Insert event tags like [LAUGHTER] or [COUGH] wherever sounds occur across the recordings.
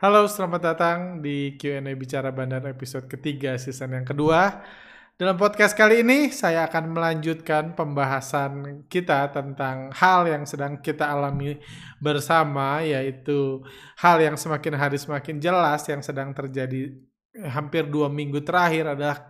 Halo, selamat datang di Q&A Bicara Bandar episode ketiga season yang kedua. Dalam podcast kali ini, saya akan melanjutkan pembahasan kita tentang hal yang sedang kita alami bersama, yaitu hal yang semakin hari semakin jelas yang sedang terjadi hampir dua minggu terakhir adalah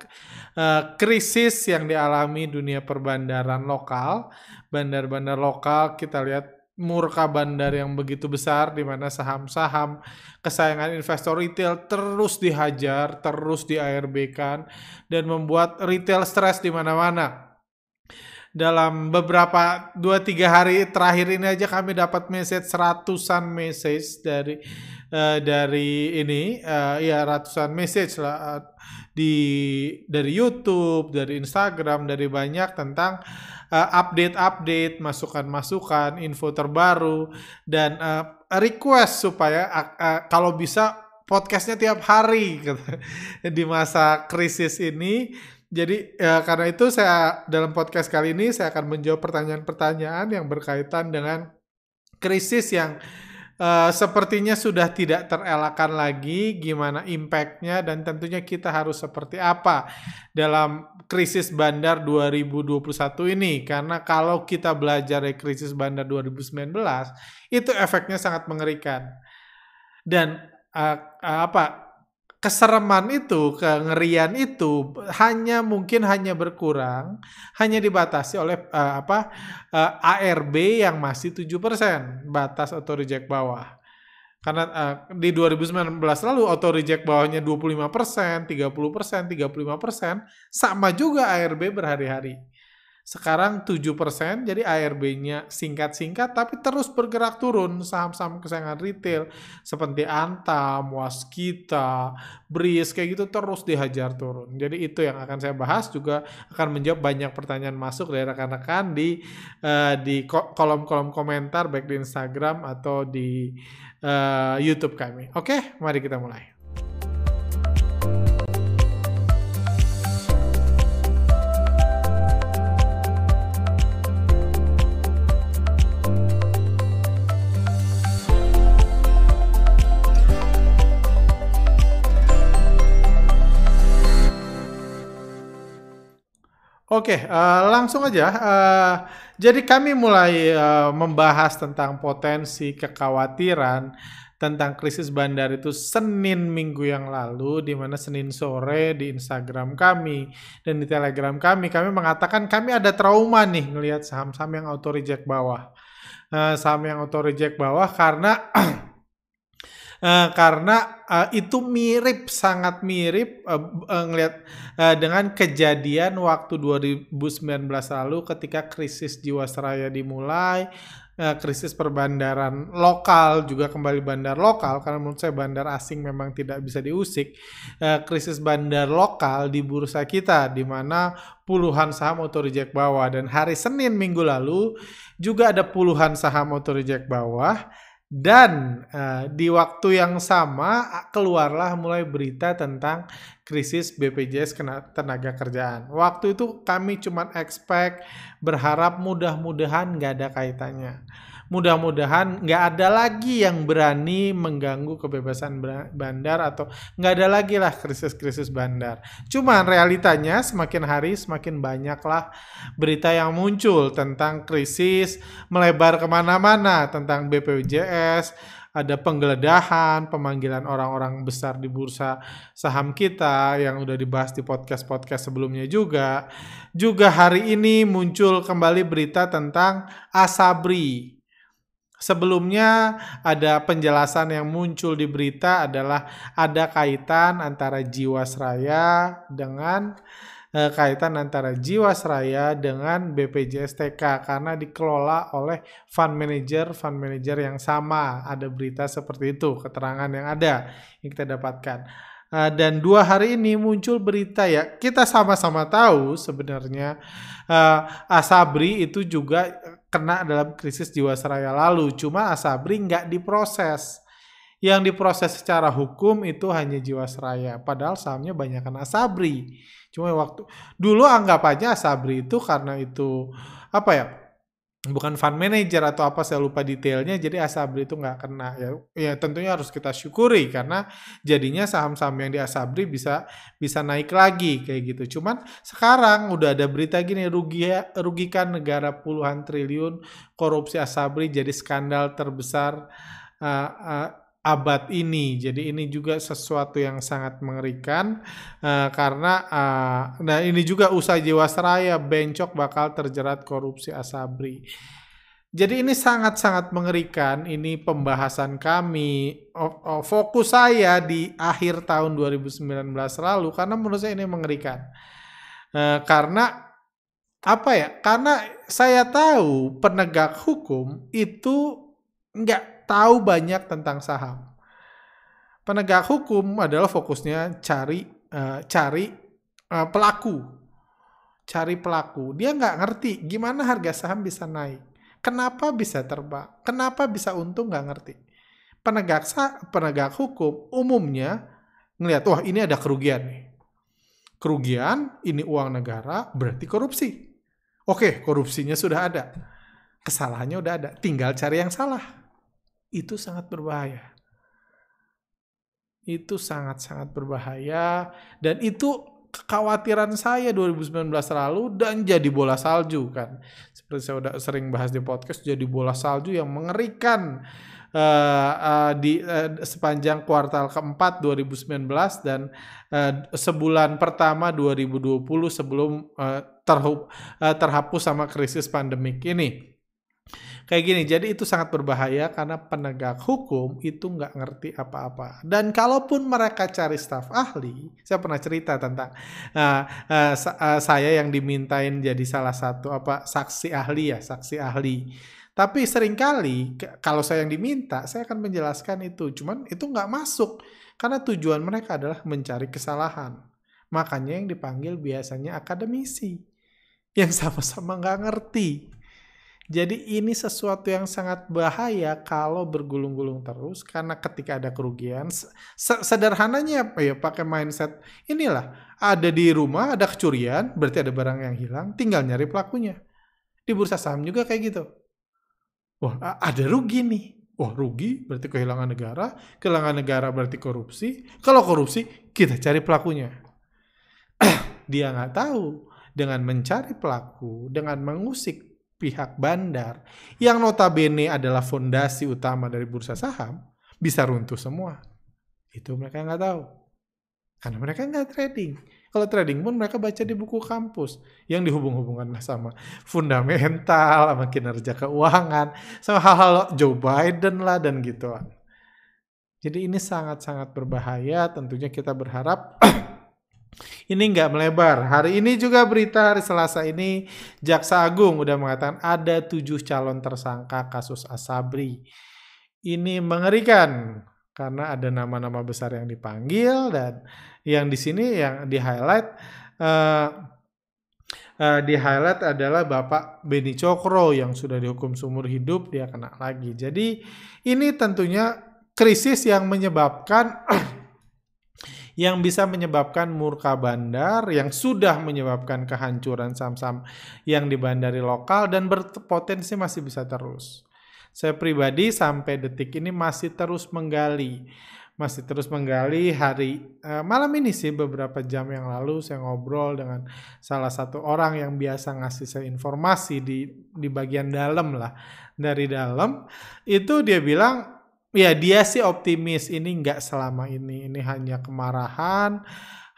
uh, krisis yang dialami dunia perbandaran lokal. Bandar-bandar lokal kita lihat murka bandar yang begitu besar di mana saham-saham kesayangan investor retail terus dihajar, terus di ARB kan dan membuat retail stres di mana-mana. Dalam beberapa 2-3 hari terakhir ini aja kami dapat message ratusan message dari uh, dari ini uh, ya ratusan message lah uh, di dari YouTube, dari Instagram, dari banyak tentang uh, update-update, masukan-masukan, info terbaru dan uh, request supaya uh, uh, kalau bisa podcastnya tiap hari [LAUGHS] gitu, di masa krisis ini. Jadi uh, karena itu saya dalam podcast kali ini saya akan menjawab pertanyaan-pertanyaan yang berkaitan dengan krisis yang uh, sepertinya sudah tidak terelakkan lagi gimana impactnya dan tentunya kita harus seperti apa dalam krisis bandar 2021 ini. Karena kalau kita belajar dari krisis bandar 2019 itu efeknya sangat mengerikan. Dan uh, apa kesereman itu kengerian itu hanya mungkin hanya berkurang hanya dibatasi oleh uh, apa uh, ARB yang masih 7% batas auto reject bawah karena uh, di 2019 lalu auto reject bawahnya 25%, 30%, 35%, sama juga ARB berhari-hari. Sekarang 7%, jadi ARB-nya singkat-singkat tapi terus bergerak turun saham-saham kesayangan retail seperti Antam, Waskita, Bris kayak gitu terus dihajar turun. Jadi itu yang akan saya bahas juga akan menjawab banyak pertanyaan masuk dari rekan-rekan di uh, di kolom-kolom komentar baik di Instagram atau di uh, YouTube kami. Oke, mari kita mulai. Oke, uh, langsung aja. Uh, jadi kami mulai uh, membahas tentang potensi kekhawatiran tentang krisis bandar itu Senin minggu yang lalu, di mana Senin sore di Instagram kami dan di Telegram kami, kami mengatakan kami ada trauma nih ngelihat saham-saham yang auto reject bawah, uh, saham yang auto reject bawah karena [CLEARS THROAT] Uh, karena uh, itu mirip sangat mirip uh, uh, ngelihat uh, dengan kejadian waktu 2019 lalu ketika krisis jiwasraya dimulai uh, krisis perbandaran lokal juga kembali bandar lokal karena menurut saya bandar asing memang tidak bisa diusik. Uh, krisis bandar lokal di bursa kita di mana puluhan saham auto reject bawah. Dan hari Senin minggu lalu juga ada puluhan saham auto reject bawah dan uh, di waktu yang sama keluarlah mulai berita tentang krisis BPJS tenaga kerjaan. Waktu itu kami cuma expect berharap mudah-mudahan nggak ada kaitannya mudah-mudahan nggak ada lagi yang berani mengganggu kebebasan bandar atau nggak ada lagi lah krisis-krisis bandar. Cuman realitanya semakin hari semakin banyaklah berita yang muncul tentang krisis melebar ke mana-mana tentang BPJS, ada penggeledahan, pemanggilan orang-orang besar di bursa saham kita yang udah dibahas di podcast-podcast sebelumnya juga. Juga hari ini muncul kembali berita tentang Asabri Sebelumnya ada penjelasan yang muncul di berita adalah ada kaitan antara Jiwasraya dengan eh, kaitan antara Jiwasraya dengan BPJS TK karena dikelola oleh fund manager fund manager yang sama. Ada berita seperti itu, keterangan yang ada yang kita dapatkan. Uh, dan dua hari ini muncul berita ya kita sama-sama tahu sebenarnya uh, Asabri itu juga kena dalam krisis jiwasraya lalu. Cuma Asabri nggak diproses. Yang diproses secara hukum itu hanya jiwasraya. Padahal sahamnya banyak kan Asabri. Cuma waktu dulu anggap aja Asabri itu karena itu apa ya bukan fund manager atau apa saya lupa detailnya jadi Asabri itu nggak kena ya. Ya tentunya harus kita syukuri karena jadinya saham-saham yang di Asabri bisa bisa naik lagi kayak gitu. Cuman sekarang udah ada berita gini rugi rugikan negara puluhan triliun korupsi Asabri jadi skandal terbesar uh, abad ini. Jadi ini juga sesuatu yang sangat mengerikan uh, karena uh, nah ini juga usaha Jiwasraya bencok bakal terjerat korupsi Asabri. Jadi ini sangat-sangat mengerikan. Ini pembahasan kami, fokus saya di akhir tahun 2019 lalu karena menurut saya ini mengerikan. Uh, karena apa ya? Karena saya tahu penegak hukum itu nggak tahu banyak tentang saham. Penegak hukum adalah fokusnya cari uh, cari uh, pelaku, cari pelaku. Dia nggak ngerti gimana harga saham bisa naik, kenapa bisa terbang, kenapa bisa untung nggak ngerti. Penegak sah, penegak hukum umumnya ngelihat wah ini ada kerugian nih. Kerugian ini uang negara berarti korupsi. Oke, korupsinya sudah ada. Kesalahannya udah ada, tinggal cari yang salah itu sangat berbahaya. Itu sangat-sangat berbahaya dan itu kekhawatiran saya 2019 lalu dan jadi bola salju kan. Seperti saya udah sering bahas di podcast jadi bola salju yang mengerikan uh, uh, di uh, sepanjang kuartal keempat 2019 dan uh, sebulan pertama 2020 sebelum uh, terhup, uh, terhapus sama krisis pandemik ini kayak gini. Jadi itu sangat berbahaya karena penegak hukum itu nggak ngerti apa-apa. Dan kalaupun mereka cari staf ahli, saya pernah cerita tentang uh, uh, uh, saya yang dimintain jadi salah satu apa saksi ahli ya, saksi ahli. Tapi sering kali kalau saya yang diminta, saya akan menjelaskan itu. Cuman itu nggak masuk karena tujuan mereka adalah mencari kesalahan. Makanya yang dipanggil biasanya akademisi yang sama-sama nggak ngerti jadi ini sesuatu yang sangat bahaya kalau bergulung-gulung terus karena ketika ada kerugian sederhananya ya pakai mindset inilah ada di rumah ada kecurian berarti ada barang yang hilang tinggal nyari pelakunya. Di bursa saham juga kayak gitu. Wah, ada rugi nih. Wah, rugi berarti kehilangan negara, kehilangan negara berarti korupsi. Kalau korupsi, kita cari pelakunya. [CLEARS THROAT] Dia nggak tahu dengan mencari pelaku, dengan mengusik pihak bandar yang notabene adalah fondasi utama dari bursa saham bisa runtuh semua. Itu mereka nggak tahu. Karena mereka nggak trading. Kalau trading pun mereka baca di buku kampus yang dihubung-hubungkan sama fundamental, sama kinerja keuangan, sama hal-hal Joe Biden lah dan gituan. Jadi ini sangat-sangat berbahaya. Tentunya kita berharap ini nggak melebar. Hari ini juga berita hari Selasa ini Jaksa Agung udah mengatakan ada tujuh calon tersangka kasus Asabri. Ini mengerikan karena ada nama-nama besar yang dipanggil dan yang di sini yang di highlight uh, uh, di highlight adalah Bapak Beni Cokro yang sudah dihukum seumur hidup dia kena lagi. Jadi ini tentunya krisis yang menyebabkan [CLEARS THROAT] yang bisa menyebabkan murka bandar yang sudah menyebabkan kehancuran saham-saham yang di bandari lokal dan berpotensi masih bisa terus. Saya pribadi sampai detik ini masih terus menggali masih terus menggali hari uh, malam ini sih beberapa jam yang lalu saya ngobrol dengan salah satu orang yang biasa ngasih saya informasi di di bagian dalam lah dari dalam itu dia bilang ya dia sih optimis ini nggak selama ini. Ini hanya kemarahan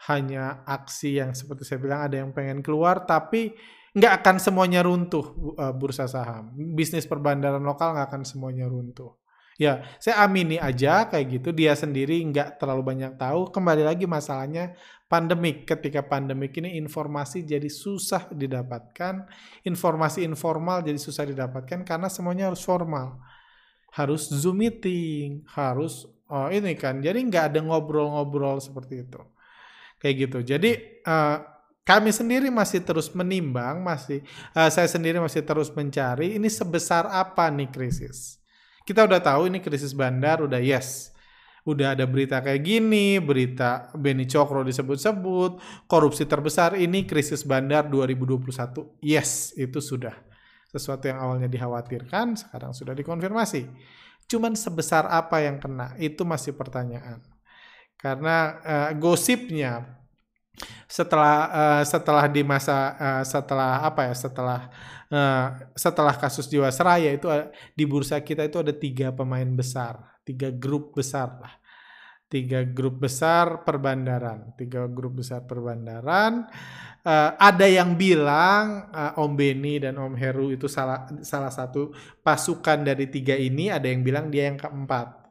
hanya aksi yang seperti saya bilang ada yang pengen keluar tapi nggak akan semuanya runtuh uh, bursa saham. Bisnis perbandaran lokal nggak akan semuanya runtuh. Ya saya amini aja kayak gitu dia sendiri nggak terlalu banyak tahu. Kembali lagi masalahnya pandemik. Ketika pandemik ini informasi jadi susah didapatkan informasi informal jadi susah didapatkan karena semuanya harus formal harus Zoom meeting, harus oh, ini kan. Jadi nggak ada ngobrol-ngobrol seperti itu. Kayak gitu. Jadi uh, kami sendiri masih terus menimbang, masih uh, saya sendiri masih terus mencari ini sebesar apa nih krisis. Kita udah tahu ini krisis bandar udah yes. Udah ada berita kayak gini, berita Beni Cokro disebut-sebut, korupsi terbesar ini krisis bandar 2021. Yes, itu sudah Sesuatu yang awalnya dikhawatirkan, sekarang sudah dikonfirmasi. Cuman sebesar apa yang kena, itu masih pertanyaan. Karena uh, gosipnya setelah uh, setelah di masa uh, setelah apa ya setelah uh, setelah kasus Jiwasraya itu uh, di bursa kita itu ada tiga pemain besar tiga grup besar lah tiga grup besar perbandaran tiga grup besar perbandaran uh, ada yang bilang uh, Om Beni dan Om Heru itu salah salah satu pasukan dari tiga ini ada yang bilang dia yang keempat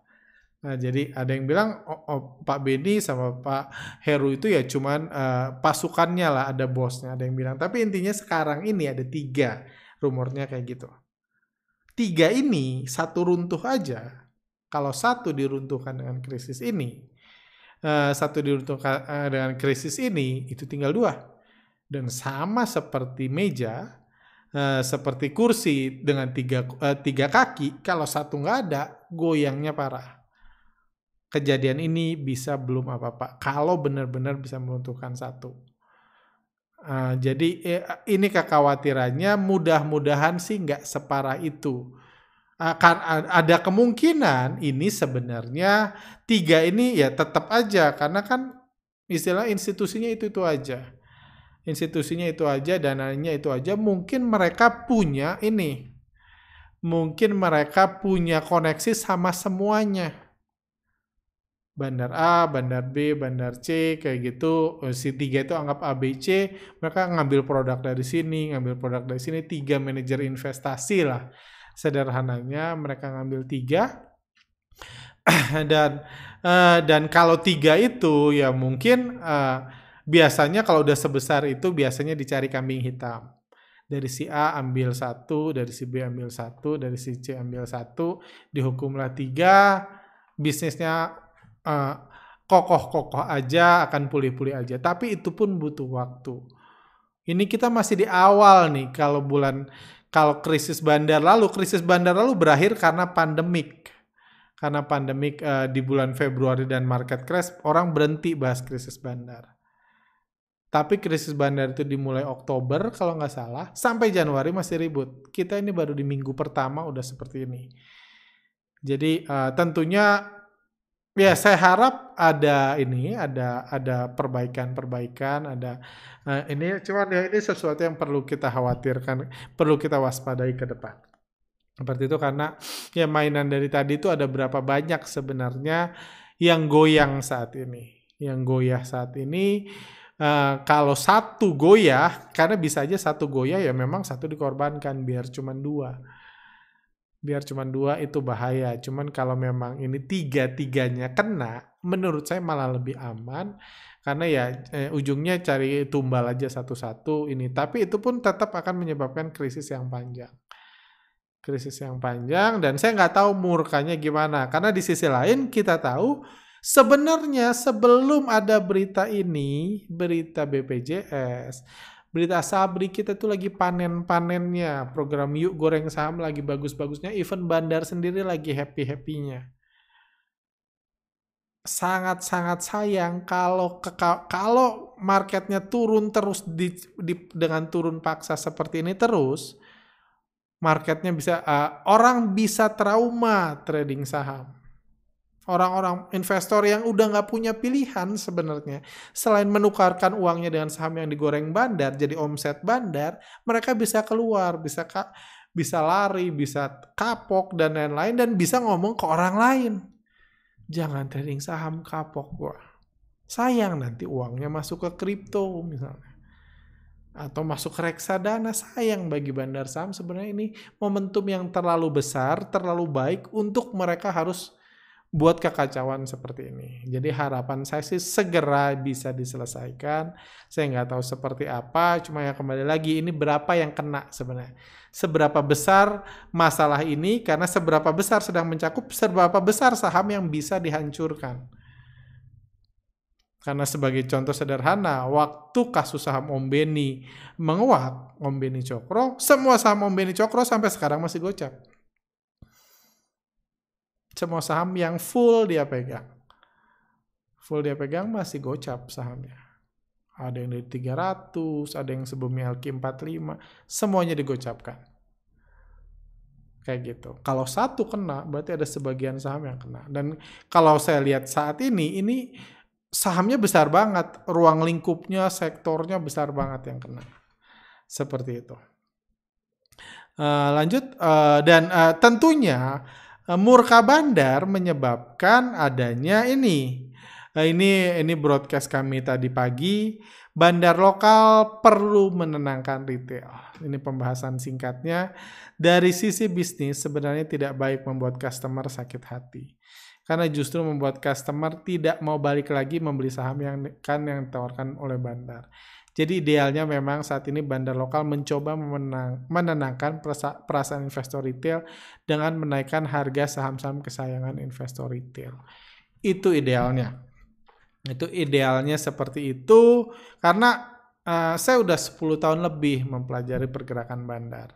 Nah, jadi ada yang bilang oh, oh, Pak Beni sama Pak Heru itu ya cuman uh, pasukannya lah, ada bosnya. Ada yang bilang. Tapi intinya sekarang ini ada tiga rumornya kayak gitu. Tiga ini satu runtuh aja. Kalau satu diruntuhkan dengan krisis ini, uh, satu diruntuhkan uh, dengan krisis ini, itu tinggal dua. Dan sama seperti meja, uh, seperti kursi dengan tiga, uh, tiga kaki, kalau satu nggak ada, goyangnya parah kejadian ini bisa belum apa-apa. Kalau benar-benar bisa meruntuhkan satu. Uh, jadi eh, ini kekhawatirannya mudah-mudahan sih nggak separah itu. Akan ada kemungkinan ini sebenarnya tiga ini ya tetap aja karena kan istilah institusinya itu itu aja. Institusinya itu aja, dananya itu aja. Mungkin mereka punya ini. Mungkin mereka punya koneksi sama semuanya bandar A, bandar B, bandar C kayak gitu. Eh, si tiga itu anggap A, B, C. Mereka ngambil produk dari sini, ngambil produk dari sini. Tiga manajer investasi lah. Sederhananya mereka ngambil tiga. [CLEARS THROAT] dan uh, dan kalau tiga itu ya mungkin uh, biasanya kalau udah sebesar itu biasanya dicari kambing hitam. Dari si A ambil satu, dari si B ambil satu, dari si C ambil satu, dihukumlah tiga, bisnisnya uh, kokoh-kokoh aja, akan pulih-pulih aja. Tapi itu pun butuh waktu. Ini kita masih di awal nih kalau bulan kalau krisis bandar lalu krisis bandar lalu berakhir karena pandemik. Karena pandemik uh, di bulan Februari dan market crash orang berhenti bahas krisis bandar. Tapi krisis bandar itu dimulai Oktober kalau nggak salah sampai Januari masih ribut. Kita ini baru di minggu pertama udah seperti ini. Jadi uh, tentunya Ya, saya harap ada ini, ada ada perbaikan-perbaikan, ada uh, ini cuman ya ini sesuatu yang perlu kita khawatirkan, perlu kita waspadai ke depan. Seperti itu karena ya mainan dari tadi itu ada berapa banyak sebenarnya yang goyang saat ini. Yang goyah saat ini uh, kalau satu goyah, karena bisa aja satu goyah ya memang satu dikorbankan biar cuma dua biar cuma dua itu bahaya. Cuman kalau memang ini tiga-tiganya kena, menurut saya malah lebih aman karena ya eh, ujungnya cari tumbal aja satu-satu ini. Tapi itu pun tetap akan menyebabkan krisis yang panjang. Krisis yang panjang dan saya nggak tahu murkanya gimana. Karena di sisi lain kita tahu sebenarnya sebelum ada berita ini, berita BPJS, berita Sabri kita tuh lagi panen-panennya. Program Yuk Goreng Saham lagi bagus-bagusnya. Event Bandar sendiri lagi happy-happynya. Sangat-sangat sayang kalau ke, kalau marketnya turun terus di, di, dengan turun paksa seperti ini terus, marketnya bisa uh, orang bisa trauma trading saham orang-orang investor yang udah nggak punya pilihan sebenarnya. Selain menukarkan uangnya dengan saham yang digoreng bandar jadi omset bandar mereka bisa keluar bisa ka bisa lari bisa kapok dan lain-lain dan bisa ngomong ke orang lain. Jangan trading saham kapok gua. Sayang nanti uangnya masuk ke kripto misalnya. Atau masuk reksadana sayang bagi bandar saham. Sebenarnya ini momentum yang terlalu besar terlalu baik untuk mereka harus buat kekacauan seperti ini. Jadi harapan saya sih segera bisa diselesaikan. Saya nggak tahu seperti apa, cuma ya kembali lagi ini berapa yang kena sebenarnya. Seberapa besar masalah ini karena seberapa besar sedang mencakup seberapa besar saham yang bisa dihancurkan. Karena sebagai contoh sederhana, waktu kasus saham Om Beni menguat, Om Beni Cokro, semua saham Om Beni Cokro sampai sekarang masih gocap semua saham yang full dia pegang. Full dia pegang masih gocap sahamnya. Ada yang dari 300, ada yang sebelumnya LQ45, semuanya digocapkan. kayak gitu. Kalau satu kena, berarti ada sebagian saham yang kena. Dan kalau saya lihat saat ini, ini sahamnya besar banget, ruang lingkupnya, sektornya besar banget yang kena. Seperti itu. Uh, lanjut uh, dan uh, tentunya murka bandar menyebabkan adanya ini. Uh, ini ini broadcast kami tadi pagi Bandar lokal perlu menenangkan retail. Ini pembahasan singkatnya. Dari sisi bisnis sebenarnya tidak baik membuat customer sakit hati. Karena justru membuat customer tidak mau balik lagi membeli saham yang kan yang ditawarkan oleh bandar. Jadi idealnya memang saat ini bandar lokal mencoba memenang, menenangkan perasaan investor retail dengan menaikkan harga saham-saham kesayangan investor retail. Itu idealnya. Itu idealnya seperti itu karena uh, saya udah 10 tahun lebih mempelajari pergerakan bandar.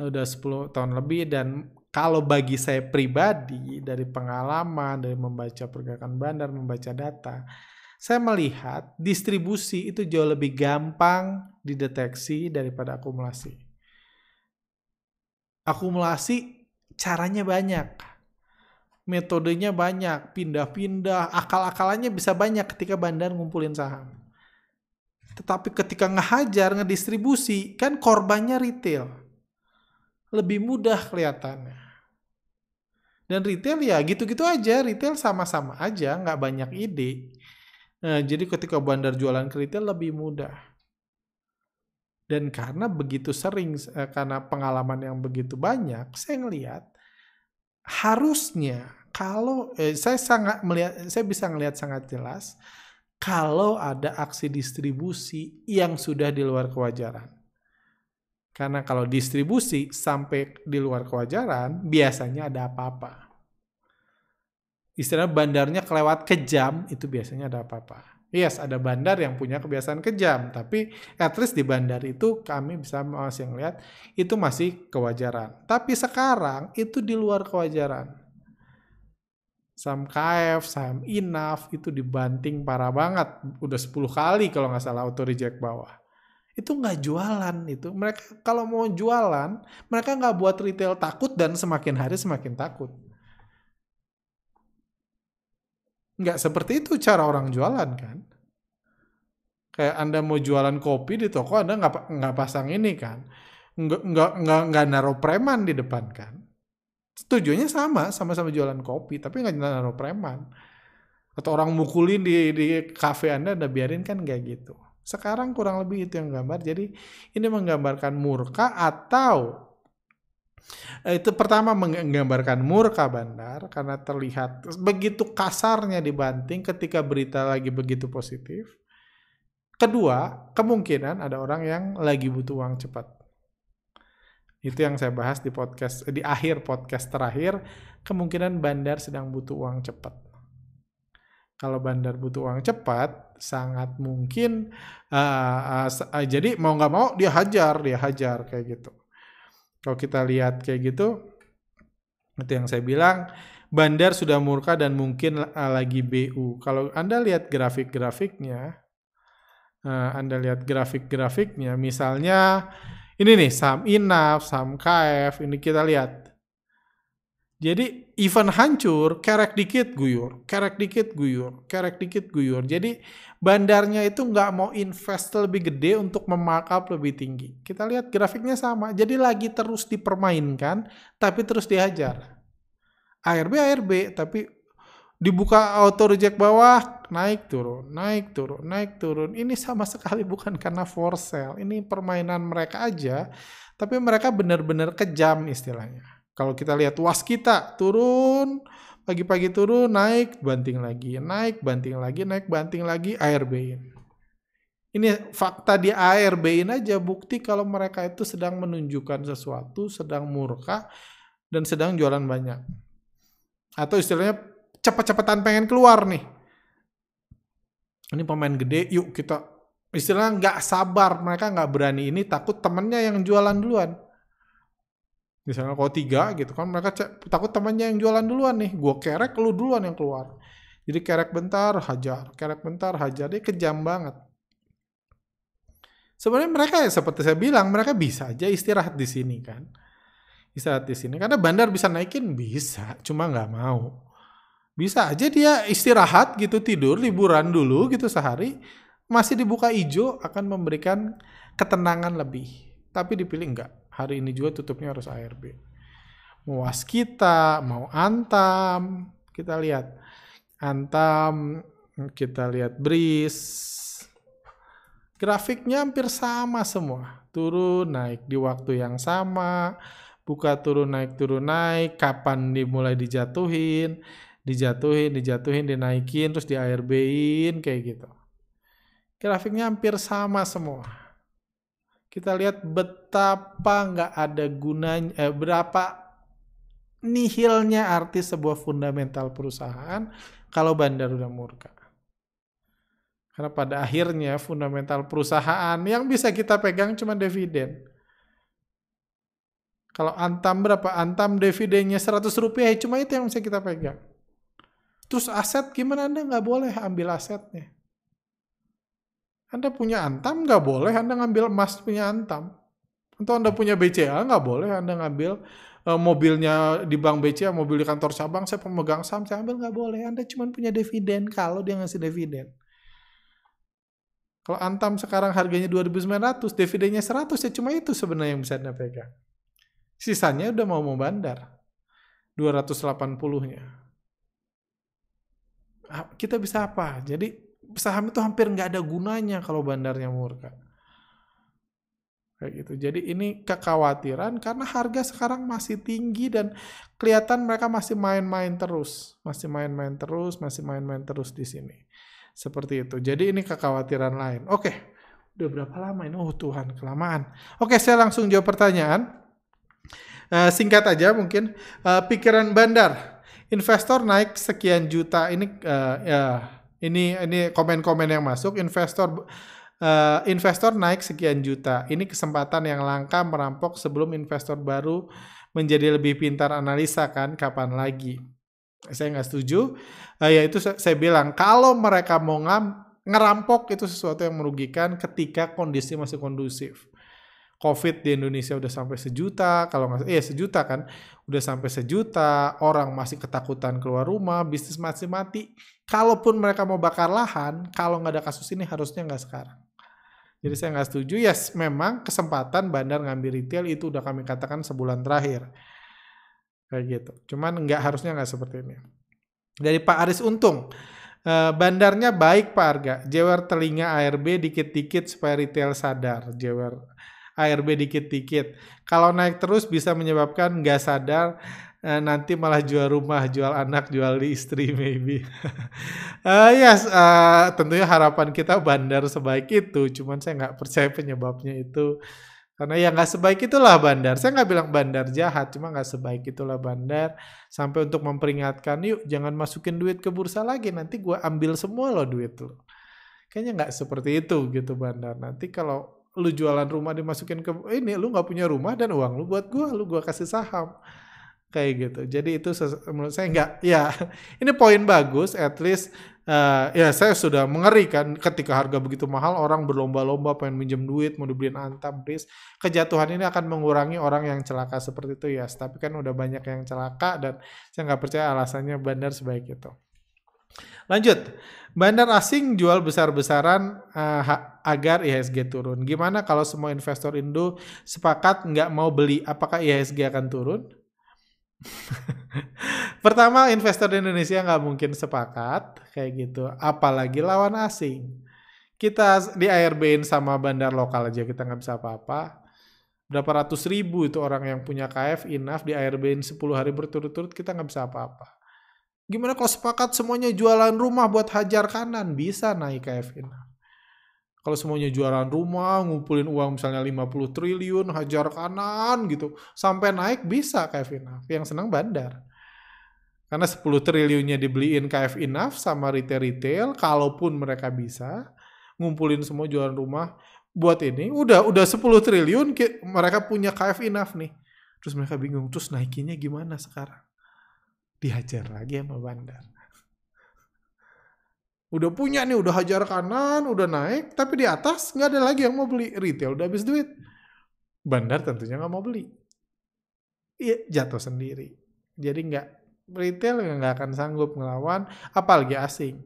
Udah 10 tahun lebih dan kalau bagi saya pribadi dari pengalaman, dari membaca pergerakan bandar, membaca data, saya melihat distribusi itu jauh lebih gampang dideteksi daripada akumulasi. Akumulasi caranya banyak metodenya banyak, pindah-pindah, akal-akalannya bisa banyak ketika bandar ngumpulin saham. Tetapi ketika ngehajar, ngedistribusi, kan korbannya retail. Lebih mudah kelihatannya. Dan retail ya gitu-gitu aja, retail sama-sama aja, nggak banyak ide. Nah, jadi ketika bandar jualan ke lebih mudah. Dan karena begitu sering, eh, karena pengalaman yang begitu banyak, saya ngelihat harusnya kalau eh, saya sangat melihat saya bisa melihat sangat jelas kalau ada aksi distribusi yang sudah di luar kewajaran. Karena kalau distribusi sampai di luar kewajaran, biasanya ada apa-apa. Istilah bandarnya kelewat kejam, itu biasanya ada apa-apa. Yes, ada bandar yang punya kebiasaan kejam, tapi at least di bandar itu kami bisa masih melihat itu masih kewajaran. Tapi sekarang itu di luar kewajaran saham KF, saham INAF itu dibanting parah banget. Udah 10 kali kalau nggak salah auto reject bawah. Itu nggak jualan itu. Mereka kalau mau jualan, mereka nggak buat retail takut dan semakin hari semakin takut. Nggak seperti itu cara orang jualan kan. Kayak Anda mau jualan kopi di toko, Anda nggak nggak pasang ini kan. Nggak, nggak, nggak, nggak naruh preman di depan kan Tujuannya sama, sama-sama jualan kopi, tapi nggak naruh preman. Atau orang mukulin di di kafe Anda, Anda biarin kan nggak gitu. Sekarang kurang lebih itu yang gambar. Jadi ini menggambarkan murka atau itu pertama menggambarkan murka bandar karena terlihat begitu kasarnya dibanting ketika berita lagi begitu positif. Kedua, kemungkinan ada orang yang lagi butuh uang cepat. Itu yang saya bahas di podcast di akhir podcast terakhir, kemungkinan bandar sedang butuh uang cepat. Kalau bandar butuh uang cepat, sangat mungkin uh, uh, uh, jadi mau nggak mau dia hajar, dia hajar kayak gitu. Kalau kita lihat kayak gitu, itu yang saya bilang, bandar sudah murka dan mungkin uh, lagi BU. Kalau Anda lihat grafik-grafiknya, uh, Anda lihat grafik-grafiknya, misalnya ini nih saham INAF, saham KF, ini kita lihat. Jadi event hancur, kerek dikit guyur, kerek dikit guyur, kerek dikit guyur. Jadi bandarnya itu nggak mau invest lebih gede untuk memarkup lebih tinggi. Kita lihat grafiknya sama. Jadi lagi terus dipermainkan, tapi terus dihajar. ARB ARB, tapi dibuka auto reject bawah naik turun naik turun naik turun ini sama sekali bukan karena for sale ini permainan mereka aja tapi mereka benar-benar kejam istilahnya kalau kita lihat was kita turun pagi-pagi turun naik banting lagi naik banting lagi naik banting lagi ARB ini fakta di ARB ini aja bukti kalau mereka itu sedang menunjukkan sesuatu sedang murka dan sedang jualan banyak atau istilahnya cepet-cepetan pengen keluar nih. Ini pemain gede, yuk kita istilahnya nggak sabar, mereka nggak berani ini takut temennya yang jualan duluan. Misalnya kalau tiga gitu kan mereka takut temennya yang jualan duluan nih, gue kerek lu duluan yang keluar. Jadi kerek bentar hajar, kerek bentar hajar, dia kejam banget. Sebenarnya mereka ya seperti saya bilang, mereka bisa aja istirahat di sini kan. istirahat di sini. Karena bandar bisa naikin bisa, cuma nggak mau. Bisa aja dia istirahat gitu tidur liburan dulu gitu sehari masih dibuka hijau akan memberikan ketenangan lebih. Tapi dipilih enggak. Hari ini juga tutupnya harus ARB. Mau waskita, mau antam, kita lihat. Antam, kita lihat bris. Grafiknya hampir sama semua. Turun, naik di waktu yang sama. Buka turun, naik, turun, naik. Kapan dimulai dijatuhin. Dijatuhin, dijatuhin, dinaikin, terus di ARB-in, kayak gitu. Grafiknya hampir sama semua kita lihat betapa nggak ada gunanya, eh, berapa nihilnya arti sebuah fundamental perusahaan kalau bandar udah murka. Karena pada akhirnya fundamental perusahaan yang bisa kita pegang cuma dividen. Kalau Antam berapa? Antam dividennya 100 rupiah, cuma itu yang bisa kita pegang. Terus aset gimana Anda nggak boleh ambil asetnya? Anda punya Antam nggak boleh Anda ngambil emas punya Antam. Atau Anda punya BCA nggak boleh Anda ngambil uh, mobilnya di bank BCA, mobil di kantor cabang, saya pemegang saham, saya ambil nggak boleh. Anda cuma punya dividen kalau dia ngasih dividen. Kalau Antam sekarang harganya 2.900, dividennya 100 ya cuma itu sebenarnya yang bisa Anda pegang. Sisanya udah mau mau bandar. 280-nya. Ah, kita bisa apa? Jadi saham itu hampir nggak ada gunanya kalau bandarnya murka. Kayak gitu. Jadi ini kekhawatiran karena harga sekarang masih tinggi dan kelihatan mereka masih main-main terus, masih main-main terus, masih main-main terus di sini. Seperti itu. Jadi ini kekhawatiran lain. Oke, udah berapa lama ini? Oh Tuhan, kelamaan. Oke, saya langsung jawab pertanyaan. Uh, singkat aja mungkin. Uh, pikiran bandar, investor naik sekian juta ini uh, ya ini ini komen-komen yang masuk investor uh, investor naik sekian juta. Ini kesempatan yang langka merampok sebelum investor baru menjadi lebih pintar analisa kan kapan lagi. Saya nggak setuju. Uh, ya itu saya, saya bilang kalau mereka mau ngam, ngerampok itu sesuatu yang merugikan ketika kondisi masih kondusif. COVID di Indonesia udah sampai sejuta, kalau nggak, iya sejuta kan, udah sampai sejuta, orang masih ketakutan keluar rumah, bisnis masih mati. Kalaupun mereka mau bakar lahan, kalau nggak ada kasus ini harusnya nggak sekarang. Jadi saya nggak setuju. Yes, memang kesempatan bandar ngambil retail itu udah kami katakan sebulan terakhir. Kayak gitu. Cuman nggak harusnya nggak seperti ini. Dari Pak Aris Untung, eh, bandarnya baik Pak Arga. Jewer telinga ARB dikit-dikit supaya retail sadar. Jewer ARB dikit-dikit. Kalau naik terus bisa menyebabkan nggak sadar uh, nanti malah jual rumah, jual anak, jual istri maybe. uh, [LAUGHS] yes, uh, tentunya harapan kita bandar sebaik itu. Cuman saya nggak percaya penyebabnya itu. Karena ya nggak sebaik itulah bandar. Saya nggak bilang bandar jahat, cuma nggak sebaik itulah bandar. Sampai untuk memperingatkan, yuk jangan masukin duit ke bursa lagi. Nanti gue ambil semua loh duit lo. Kayaknya nggak seperti itu gitu bandar. Nanti kalau lu jualan rumah dimasukin ke ini lu nggak punya rumah dan uang lu buat gua lu gua kasih saham. Kayak gitu. Jadi itu menurut saya nggak ya [LAUGHS] ini poin bagus at least uh, ya saya sudah mengerikan ketika harga begitu mahal orang berlomba-lomba pengen minjem duit mau dibeliin antam please. Kejatuhan ini akan mengurangi orang yang celaka seperti itu ya yes. tapi kan udah banyak yang celaka dan saya nggak percaya alasannya bandar sebaik itu Lanjut, bandar asing jual besar-besaran uh, agar IHSG turun. Gimana kalau semua investor Indo sepakat nggak mau beli, apakah IHSG akan turun? [LAUGHS] Pertama, investor di Indonesia nggak mungkin sepakat kayak gitu, apalagi lawan asing. Kita di ARB sama bandar lokal aja kita nggak bisa apa-apa. Berapa ratus ribu itu orang yang punya KF, INAF di ARB 10 hari berturut-turut kita nggak bisa apa-apa. Gimana kalau sepakat semuanya jualan rumah buat hajar kanan? Bisa naik KFIN. Kalau semuanya jualan rumah, ngumpulin uang misalnya 50 triliun, hajar kanan gitu. Sampai naik bisa KF Inaf. Yang senang bandar. Karena 10 triliunnya dibeliin KF Inaf sama retail-retail, kalaupun mereka bisa, ngumpulin semua jualan rumah buat ini, udah udah 10 triliun mereka punya KF Inaf nih. Terus mereka bingung, terus naikinnya gimana sekarang? Dihajar lagi sama bandar. Udah punya nih, udah hajar kanan, udah naik, tapi di atas nggak ada lagi yang mau beli. Retail udah habis duit. Bandar tentunya nggak mau beli. ya, jatuh sendiri. Jadi nggak retail nggak akan sanggup ngelawan, apalagi asing.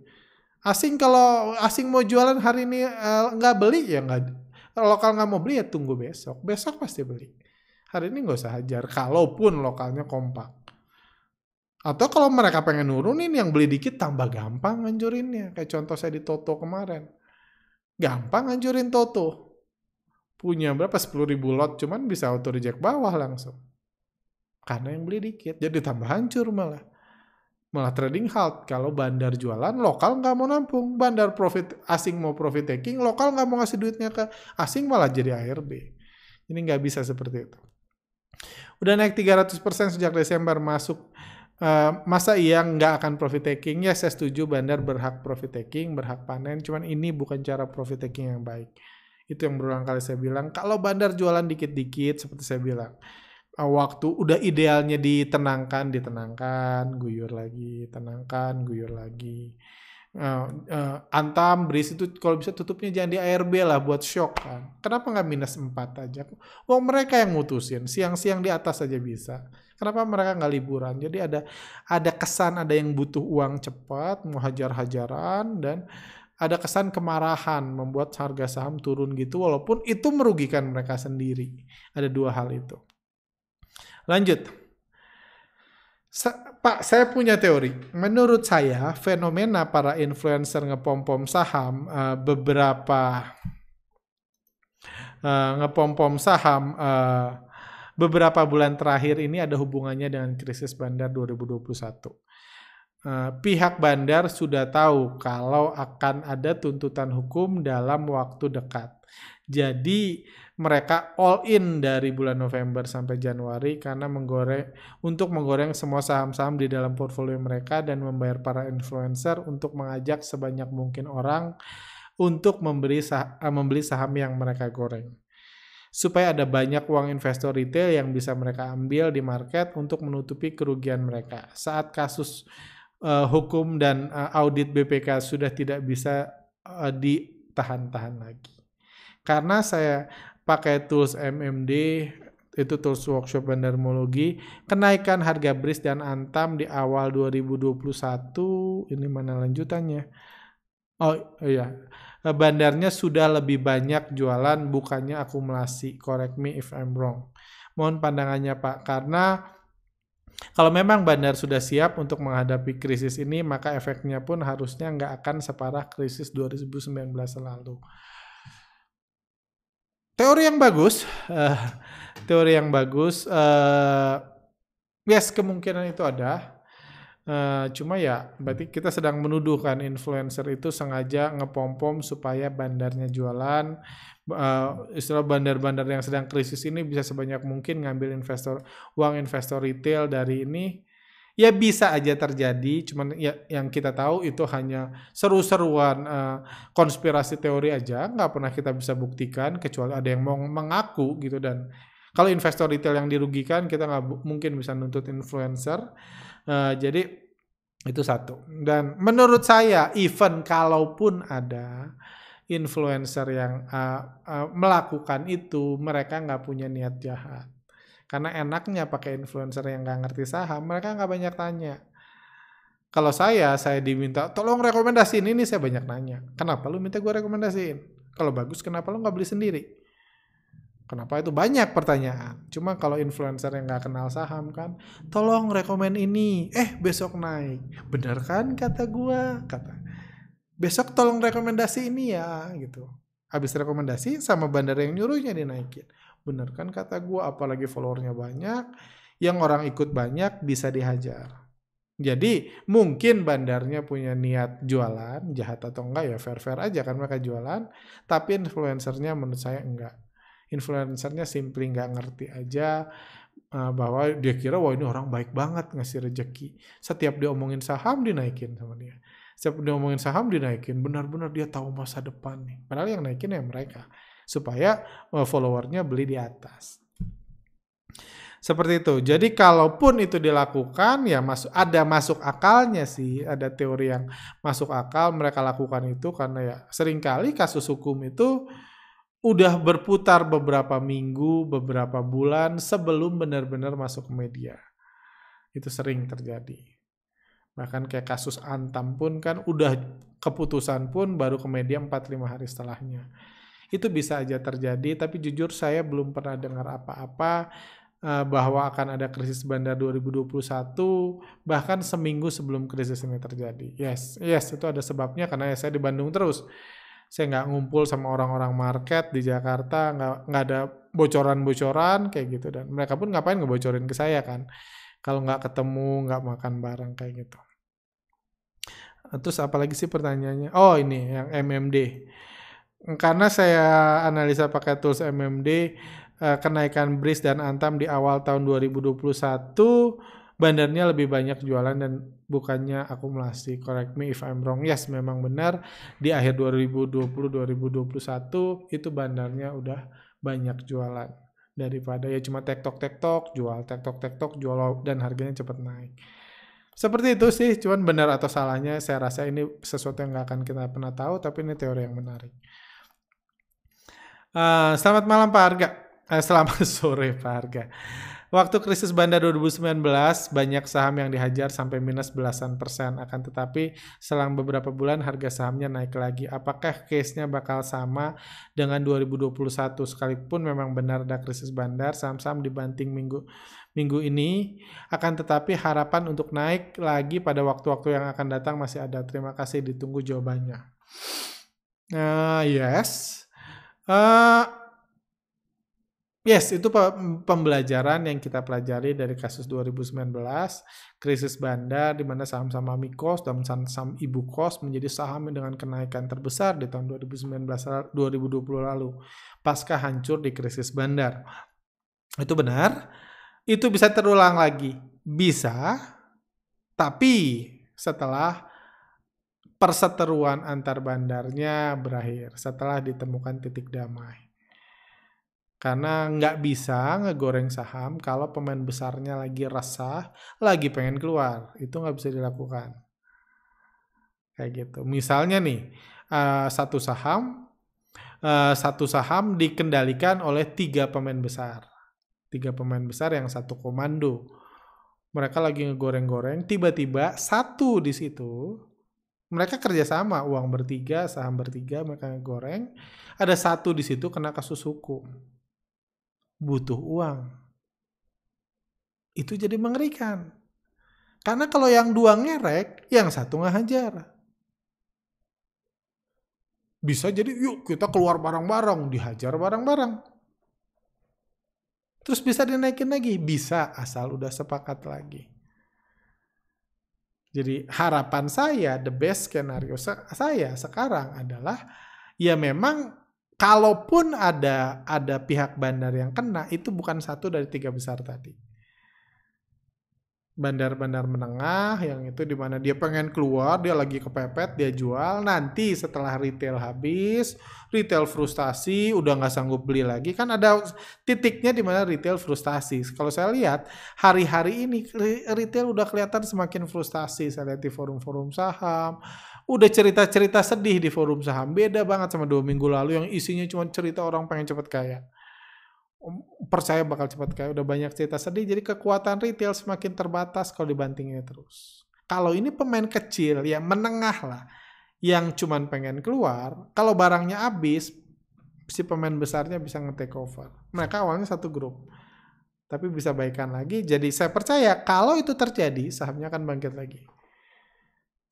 Asing kalau asing mau jualan hari ini uh, nggak beli ya nggak lokal nggak mau beli ya tunggu besok. Besok pasti beli. Hari ini nggak usah hajar. Kalaupun lokalnya kompak. Atau kalau mereka pengen nurunin yang beli dikit tambah gampang nganjurinnya. Kayak contoh saya di Toto kemarin. Gampang nganjurin Toto. Punya berapa 10 ribu lot cuman bisa auto reject bawah langsung. Karena yang beli dikit. Jadi tambah hancur malah. Malah trading halt. Kalau bandar jualan, lokal nggak mau nampung. Bandar profit asing mau profit taking, lokal nggak mau ngasih duitnya ke asing malah jadi ARB. Ini nggak bisa seperti itu. Udah naik 300% sejak Desember masuk Uh, masa iya nggak akan profit taking? Ya saya setuju bandar berhak profit taking, berhak panen. Cuman ini bukan cara profit taking yang baik. Itu yang berulang kali saya bilang. Kalau bandar jualan dikit-dikit seperti saya bilang. Uh, waktu udah idealnya ditenangkan, ditenangkan, guyur lagi, tenangkan, guyur lagi. Uh, Antam, Bris itu kalau bisa tutupnya jangan di ARB lah buat shock kan. Kenapa nggak minus 4 aja? Wong mereka yang mutusin, siang-siang di atas aja bisa. Kenapa mereka nggak liburan? Jadi ada ada kesan ada yang butuh uang cepat, mau hajar-hajaran dan ada kesan kemarahan membuat harga saham turun gitu walaupun itu merugikan mereka sendiri. Ada dua hal itu. Lanjut. Pak, saya punya teori. Menurut saya, fenomena para influencer ngepom-pom saham uh, beberapa uh, ngepom-pom saham uh, beberapa bulan terakhir ini ada hubungannya dengan krisis bandar 2021. Uh, pihak bandar sudah tahu kalau akan ada tuntutan hukum dalam waktu dekat. Jadi mereka all in dari bulan November sampai Januari karena menggoreng untuk menggoreng semua saham-saham di dalam portfolio mereka dan membayar para influencer untuk mengajak sebanyak mungkin orang untuk membeli sah membeli saham yang mereka goreng supaya ada banyak uang investor retail yang bisa mereka ambil di market untuk menutupi kerugian mereka. Saat kasus uh, hukum dan uh, audit BPK sudah tidak bisa uh, ditahan-tahan lagi. Karena saya pakai tools MMD itu tools workshop bandarmologi kenaikan harga BRIS dan Antam di awal 2021 ini mana lanjutannya oh iya bandarnya sudah lebih banyak jualan bukannya akumulasi. Correct me if I'm wrong. Mohon pandangannya Pak, karena kalau memang bandar sudah siap untuk menghadapi krisis ini, maka efeknya pun harusnya nggak akan separah krisis 2019 lalu. Teori yang bagus, uh, teori yang bagus, uh, yes kemungkinan itu ada, Uh, cuma ya berarti kita sedang menuduhkan influencer itu sengaja ngepom-pom supaya bandarnya jualan. Uh, istilah bandar-bandar yang sedang krisis ini bisa sebanyak mungkin ngambil investor uang investor retail dari ini. Ya bisa aja terjadi, cuman ya yang kita tahu itu hanya seru-seruan uh, konspirasi teori aja, nggak pernah kita bisa buktikan kecuali ada yang mau mengaku gitu dan kalau investor retail yang dirugikan kita nggak mungkin bisa nuntut influencer. Uh, jadi itu satu. Dan menurut saya, even kalaupun ada influencer yang uh, uh, melakukan itu, mereka nggak punya niat jahat. Karena enaknya pakai influencer yang nggak ngerti saham, mereka nggak banyak tanya. Kalau saya, saya diminta, tolong rekomendasiin ini, saya banyak nanya. Kenapa lu minta gue rekomendasiin? Kalau bagus, kenapa lu nggak beli sendiri? Kenapa itu banyak pertanyaan. Cuma kalau influencer yang nggak kenal saham kan, tolong rekomen ini. Eh besok naik. Bener kan kata gua? Kata. Besok tolong rekomendasi ini ya gitu. Habis rekomendasi sama bandar yang nyuruhnya dinaikin. Bener kan kata gua? Apalagi followernya banyak, yang orang ikut banyak bisa dihajar. Jadi mungkin bandarnya punya niat jualan, jahat atau enggak ya fair-fair aja kan mereka jualan, tapi influencernya menurut saya enggak influencernya simply nggak ngerti aja uh, bahwa dia kira wah ini orang baik banget ngasih rejeki. Setiap dia omongin saham dinaikin sama dia. Setiap dia omongin saham dinaikin. Benar-benar dia tahu masa depan nih. Padahal yang naikin ya mereka. Supaya uh, followernya beli di atas. Seperti itu. Jadi kalaupun itu dilakukan ya masuk ada masuk akalnya sih, ada teori yang masuk akal mereka lakukan itu karena ya sering kali kasus hukum itu udah berputar beberapa minggu, beberapa bulan sebelum benar-benar masuk ke media. Itu sering terjadi. Bahkan kayak kasus Antam pun kan udah keputusan pun baru ke media 4-5 hari setelahnya. Itu bisa aja terjadi, tapi jujur saya belum pernah dengar apa-apa uh, bahwa akan ada krisis bandar 2021 bahkan seminggu sebelum krisis ini terjadi. Yes, yes itu ada sebabnya karena ya saya di Bandung terus. Saya nggak ngumpul sama orang-orang market di Jakarta, nggak nggak ada bocoran-bocoran kayak gitu dan mereka pun ngapain ngebocorin ke saya kan. Kalau nggak ketemu, nggak makan bareng kayak gitu. Terus apalagi sih pertanyaannya? Oh ini yang MMD karena saya analisa pakai tools MMD eh, kenaikan BRIS dan Antam di awal tahun 2021 bandarnya lebih banyak jualan dan bukannya akumulasi. Correct me if I'm wrong. Yes, memang benar di akhir 2020 2021 itu bandarnya udah banyak jualan daripada ya cuma tektok tektok jual tektok tektok jual dan harganya cepat naik. Seperti itu sih, cuman benar atau salahnya saya rasa ini sesuatu yang nggak akan kita pernah tahu, tapi ini teori yang menarik. Uh, selamat malam Pak Harga. Uh, selamat [LAUGHS] sore Pak Harga. Waktu krisis bandar 2019, banyak saham yang dihajar sampai minus belasan persen. Akan tetapi, selang beberapa bulan harga sahamnya naik lagi. Apakah case-nya bakal sama dengan 2021? Sekalipun memang benar ada krisis bandar, saham-saham dibanting minggu minggu ini. Akan tetapi, harapan untuk naik lagi pada waktu-waktu yang akan datang masih ada. Terima kasih, ditunggu jawabannya. Uh, yes. Uh, yes, itu pembelajaran yang kita pelajari dari kasus 2019, krisis bandar di mana saham-saham Amikos dan saham-saham Ibu Kos menjadi saham dengan kenaikan terbesar di tahun 2019 2020 lalu pasca hancur di krisis bandar. Itu benar. Itu bisa terulang lagi. Bisa. Tapi setelah perseteruan antar bandarnya berakhir setelah ditemukan titik damai. Karena nggak bisa ngegoreng saham kalau pemain besarnya lagi resah, lagi pengen keluar. Itu nggak bisa dilakukan. Kayak gitu. Misalnya nih, uh, satu saham, uh, satu saham dikendalikan oleh tiga pemain besar. Tiga pemain besar yang satu komando. Mereka lagi ngegoreng-goreng, tiba-tiba satu di situ mereka kerjasama uang bertiga saham bertiga mereka goreng. Ada satu di situ kena kasus hukum. Butuh uang. Itu jadi mengerikan. Karena kalau yang dua ngerek yang satu nggak hajar bisa jadi yuk kita keluar bareng-bareng dihajar bareng-bareng terus bisa dinaikin lagi. Bisa asal udah sepakat lagi jadi harapan saya, the best skenario saya sekarang adalah ya memang kalaupun ada ada pihak bandar yang kena itu bukan satu dari tiga besar tadi bandar-bandar menengah yang itu di mana dia pengen keluar dia lagi kepepet dia jual. Nanti setelah retail habis retail frustasi udah nggak sanggup beli lagi. Kan ada titiknya di mana retail frustasi. Kalau saya lihat hari-hari ini retail udah kelihatan semakin frustasi. Saya lihat di forum-forum saham udah cerita-cerita sedih di forum saham. Beda banget sama dua minggu lalu yang isinya cuma cerita orang pengen cepet kaya percaya bakal cepat kaya udah banyak cerita sedih jadi kekuatan retail semakin terbatas kalau dibandingin terus. Kalau ini pemain kecil ya menengah lah yang cuman pengen keluar kalau barangnya habis si pemain besarnya bisa nge-take over. Mereka awalnya satu grup tapi bisa baikan lagi. Jadi saya percaya kalau itu terjadi sahamnya akan bangkit lagi.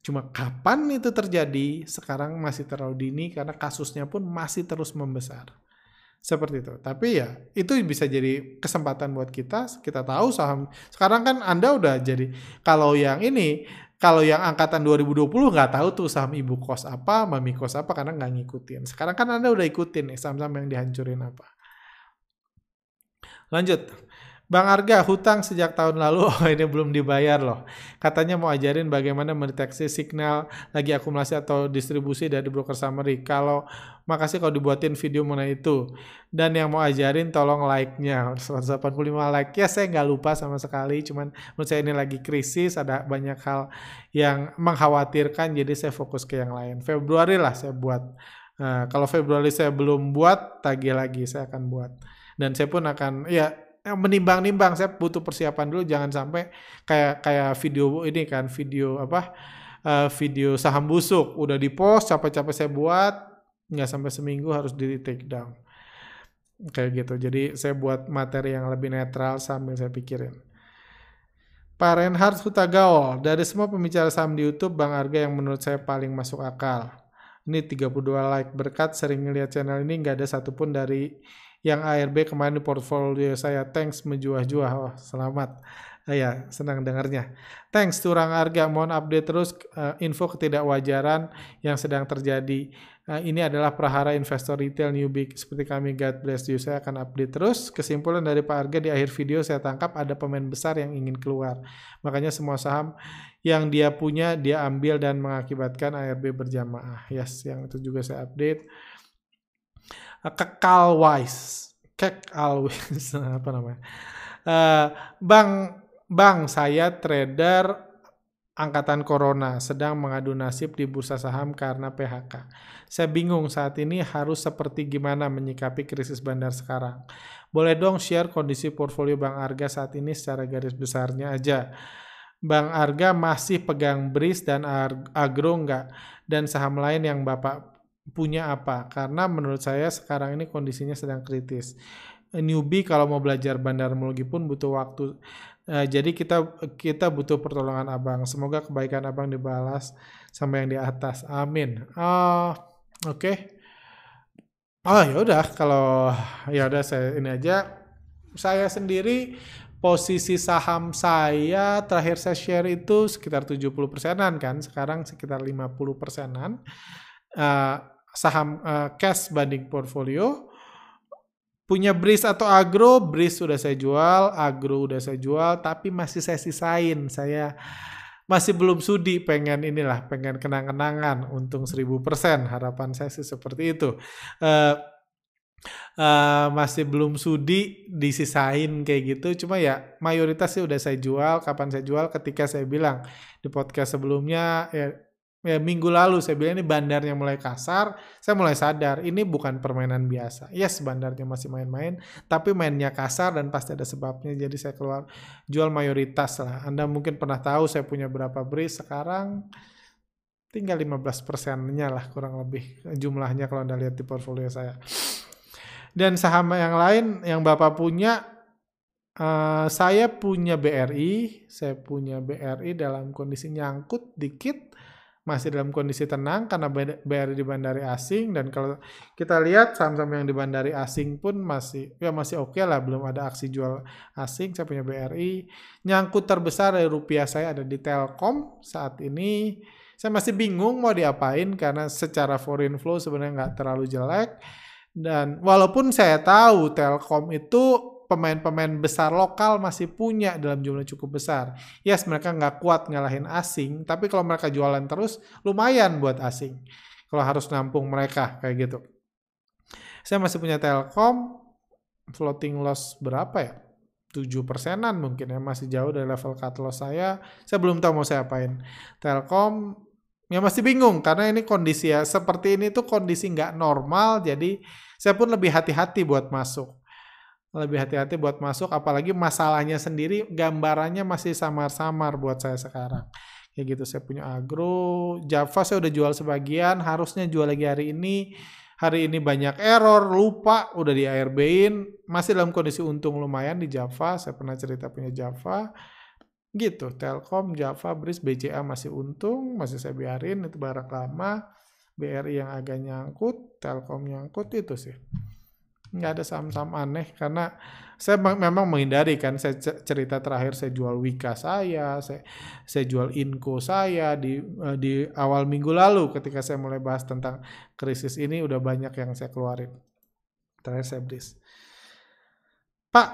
Cuma kapan itu terjadi sekarang masih terlalu dini karena kasusnya pun masih terus membesar seperti itu. Tapi ya itu bisa jadi kesempatan buat kita. Kita tahu saham sekarang kan Anda udah jadi kalau yang ini kalau yang angkatan 2020 nggak tahu tuh saham ibu kos apa, mami kos apa karena nggak ngikutin. Sekarang kan Anda udah ikutin nih saham-saham yang dihancurin apa. Lanjut. Bang Arga, hutang sejak tahun lalu, [LAUGHS] oh ini belum dibayar loh. Katanya mau ajarin bagaimana mendeteksi signal lagi akumulasi atau distribusi dari broker summary. Kalau makasih kalau dibuatin video mengenai itu. Dan yang mau ajarin tolong like-nya. 185 like. Ya saya nggak lupa sama sekali, cuman menurut saya ini lagi krisis, ada banyak hal yang mengkhawatirkan, jadi saya fokus ke yang lain. Februari lah saya buat Nah, kalau Februari saya belum buat, tagih lagi saya akan buat. Dan saya pun akan ya menimbang-nimbang saya butuh persiapan dulu jangan sampai kayak kayak video ini kan video apa uh, video saham busuk. Udah di post capek-capek saya buat nggak sampai seminggu harus di take down. Kayak gitu. Jadi saya buat materi yang lebih netral sambil saya pikirin. Pak Reinhard Hutagaol, dari semua pembicara saham di YouTube, Bang Arga yang menurut saya paling masuk akal. Ini 32 like berkat sering ngeliat channel ini nggak ada satupun dari yang ARB kemarin di portfolio saya. Thanks menjuah-juah. Oh, selamat. Uh, ya, senang dengarnya. Thanks Turang Arga, mohon update terus uh, info ketidakwajaran yang sedang terjadi. Uh, ini adalah prahara investor retail newbie seperti kami God bless you. Saya akan update terus. Kesimpulan dari Pak Arga di akhir video saya tangkap ada pemain besar yang ingin keluar. Makanya semua saham yang dia punya dia ambil dan mengakibatkan ARB berjamaah. Yes, yang itu juga saya update. Kekal wise. Kek always [LAUGHS] apa namanya? Uh, bang Bang, saya trader angkatan corona sedang mengadu nasib di bursa saham karena PHK. Saya bingung saat ini harus seperti gimana menyikapi krisis bandar sekarang. Boleh dong share kondisi portfolio Bang Arga saat ini secara garis besarnya aja. Bang Arga masih pegang BRIS dan Agro enggak? Dan saham lain yang Bapak punya apa? Karena menurut saya sekarang ini kondisinya sedang kritis. Newbie kalau mau belajar bandarmologi pun butuh waktu Uh, jadi kita kita butuh pertolongan abang. Semoga kebaikan abang dibalas sama yang di atas. Amin. Uh, Oke. Okay. Oh ya udah kalau ya udah saya ini aja. Saya sendiri posisi saham saya terakhir saya share itu sekitar 70 persenan kan. Sekarang sekitar 50 persenan. Uh, saham uh, cash banding portfolio punya bris atau agro, bris sudah saya jual, agro udah saya jual, tapi masih saya sisain. Saya masih belum sudi pengen inilah, pengen kenang-kenangan untung 1000%. Harapan saya sih seperti itu. Uh, uh, masih belum sudi disisain kayak gitu. Cuma ya mayoritas sih udah saya jual. Kapan saya jual? Ketika saya bilang di podcast sebelumnya ya ya minggu lalu saya bilang ini bandarnya mulai kasar, saya mulai sadar ini bukan permainan biasa. Yes, bandarnya masih main-main, tapi mainnya kasar dan pasti ada sebabnya. Jadi saya keluar jual mayoritas lah. Anda mungkin pernah tahu saya punya berapa bris sekarang tinggal 15 persennya lah kurang lebih jumlahnya kalau Anda lihat di portfolio saya. Dan saham yang lain yang Bapak punya Uh, saya punya BRI, saya punya BRI dalam kondisi nyangkut dikit, masih dalam kondisi tenang karena BRI di bandari asing dan kalau kita lihat saham-saham yang di bandari asing pun masih ya masih oke okay lah belum ada aksi jual asing saya punya BRI nyangkut terbesar dari rupiah saya ada di Telkom saat ini. Saya masih bingung mau diapain karena secara foreign flow sebenarnya nggak terlalu jelek. Dan walaupun saya tahu Telkom itu pemain-pemain besar lokal masih punya dalam jumlah cukup besar. Yes, mereka nggak kuat ngalahin asing, tapi kalau mereka jualan terus, lumayan buat asing. Kalau harus nampung mereka, kayak gitu. Saya masih punya Telkom, floating loss berapa ya? 7 persenan mungkin ya, masih jauh dari level cut loss saya. Saya belum tahu mau saya apain. Telkom, ya masih bingung, karena ini kondisi ya, seperti ini tuh kondisi nggak normal, jadi saya pun lebih hati-hati buat masuk lebih hati-hati buat masuk apalagi masalahnya sendiri gambarannya masih samar-samar buat saya sekarang. Kayak gitu saya punya agro Java saya udah jual sebagian harusnya jual lagi hari ini. Hari ini banyak error lupa udah di ARB-in masih dalam kondisi untung lumayan di Java saya pernah cerita punya Java. Gitu Telkom Java Bris BCA masih untung masih saya biarin itu barang lama. BRI yang agak nyangkut Telkom nyangkut itu sih nggak ada saham-saham aneh karena saya memang menghindari kan saya cerita terakhir saya jual Wika saya saya saya jual Inco saya di eh, di awal minggu lalu ketika saya mulai bahas tentang krisis ini udah banyak yang saya keluarin. Terakhir saya bris Pak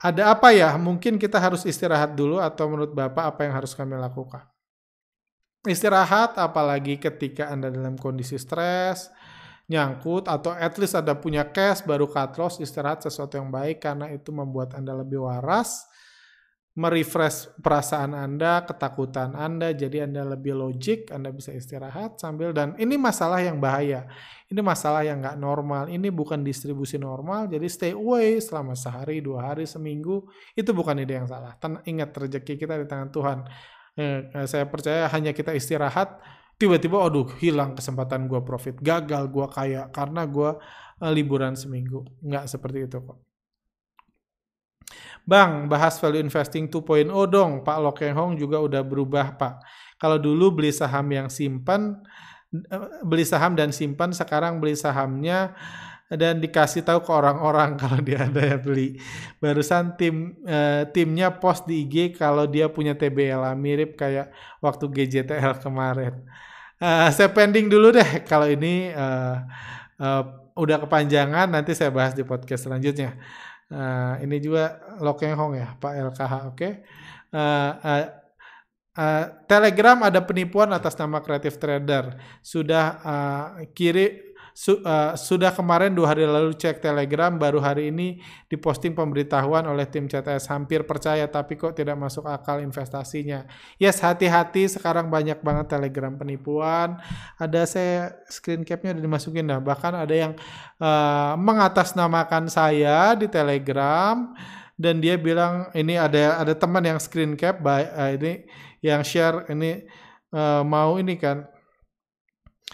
ada apa ya? Mungkin kita harus istirahat dulu atau menurut Bapak apa yang harus kami lakukan? Istirahat apalagi ketika Anda dalam kondisi stres nyangkut atau at least ada punya cash baru cut loss istirahat sesuatu yang baik karena itu membuat Anda lebih waras merefresh perasaan Anda, ketakutan Anda, jadi Anda lebih logik, Anda bisa istirahat sambil dan ini masalah yang bahaya. Ini masalah yang nggak normal. Ini bukan distribusi normal, jadi stay away selama sehari, dua hari, seminggu. Itu bukan ide yang salah. Ten ingat rezeki kita di tangan Tuhan. Eh, eh, saya percaya hanya kita istirahat, tiba-tiba, aduh hilang kesempatan gue profit, gagal gue kaya karena gue eh, liburan seminggu. Nggak seperti itu kok. Bang, bahas value investing 2.0 dong. Pak Lokeng Hong juga udah berubah, Pak. Kalau dulu beli saham yang simpan, eh, beli saham dan simpan, sekarang beli sahamnya dan dikasih tahu ke orang-orang [LAUGHS] kalau dia ada yang beli. Barusan tim uh, timnya post di IG kalau dia punya TBL mirip kayak waktu GJTL kemarin. Uh, saya pending dulu deh kalau ini uh, uh, udah kepanjangan nanti saya bahas di podcast selanjutnya. Uh, ini juga Lokeng Hong ya, Pak LKH, oke. Okay? Uh, uh, uh, Telegram ada penipuan atas nama Creative Trader. Sudah uh, kiri su, uh, sudah kemarin dua hari lalu cek Telegram, baru hari ini diposting pemberitahuan oleh tim CTS hampir percaya tapi kok tidak masuk akal investasinya. Yes, hati-hati sekarang banyak banget Telegram penipuan. Ada saya screen capnya udah dimasukin dah. Bahkan ada yang uh, mengatasnamakan saya di Telegram dan dia bilang ini ada ada teman yang screen cap uh, ini yang share ini uh, mau ini kan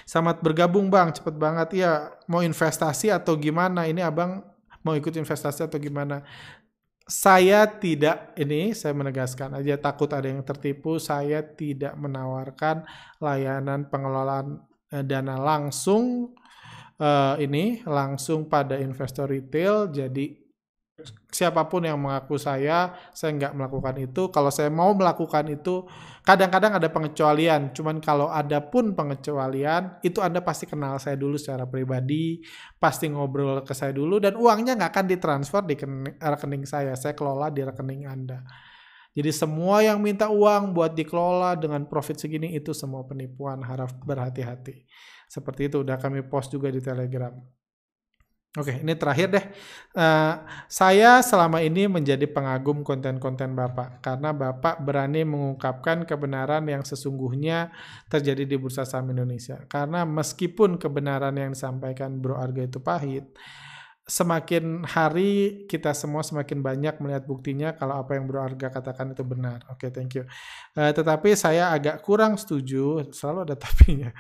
Selamat bergabung bang, cepet banget ya. Mau investasi atau gimana? Ini abang mau ikut investasi atau gimana? Saya tidak ini, saya menegaskan aja takut ada yang tertipu. Saya tidak menawarkan layanan pengelolaan eh, dana langsung uh, ini langsung pada investor retail. Jadi siapa pun yang mengaku saya, saya nggak melakukan itu. Kalau saya mau melakukan itu, kadang-kadang ada pengecualian. Cuman kalau ada pun pengecualian, itu Anda pasti kenal saya dulu secara pribadi, pasti ngobrol ke saya dulu, dan uangnya nggak akan ditransfer di rekening saya. Saya kelola di rekening Anda. Jadi semua yang minta uang buat dikelola dengan profit segini itu semua penipuan, harap berhati-hati. Seperti itu udah kami post juga di Telegram. Oke, ini terakhir deh. Uh, saya selama ini menjadi pengagum konten-konten Bapak karena Bapak berani mengungkapkan kebenaran yang sesungguhnya terjadi di bursa saham Indonesia. Karena meskipun kebenaran yang disampaikan Bro Arga itu pahit, semakin hari kita semua semakin banyak melihat buktinya kalau apa yang Bro Arga katakan itu benar. Oke, okay, thank you. Uh, tetapi saya agak kurang setuju, selalu ada [LAUGHS] tapinya,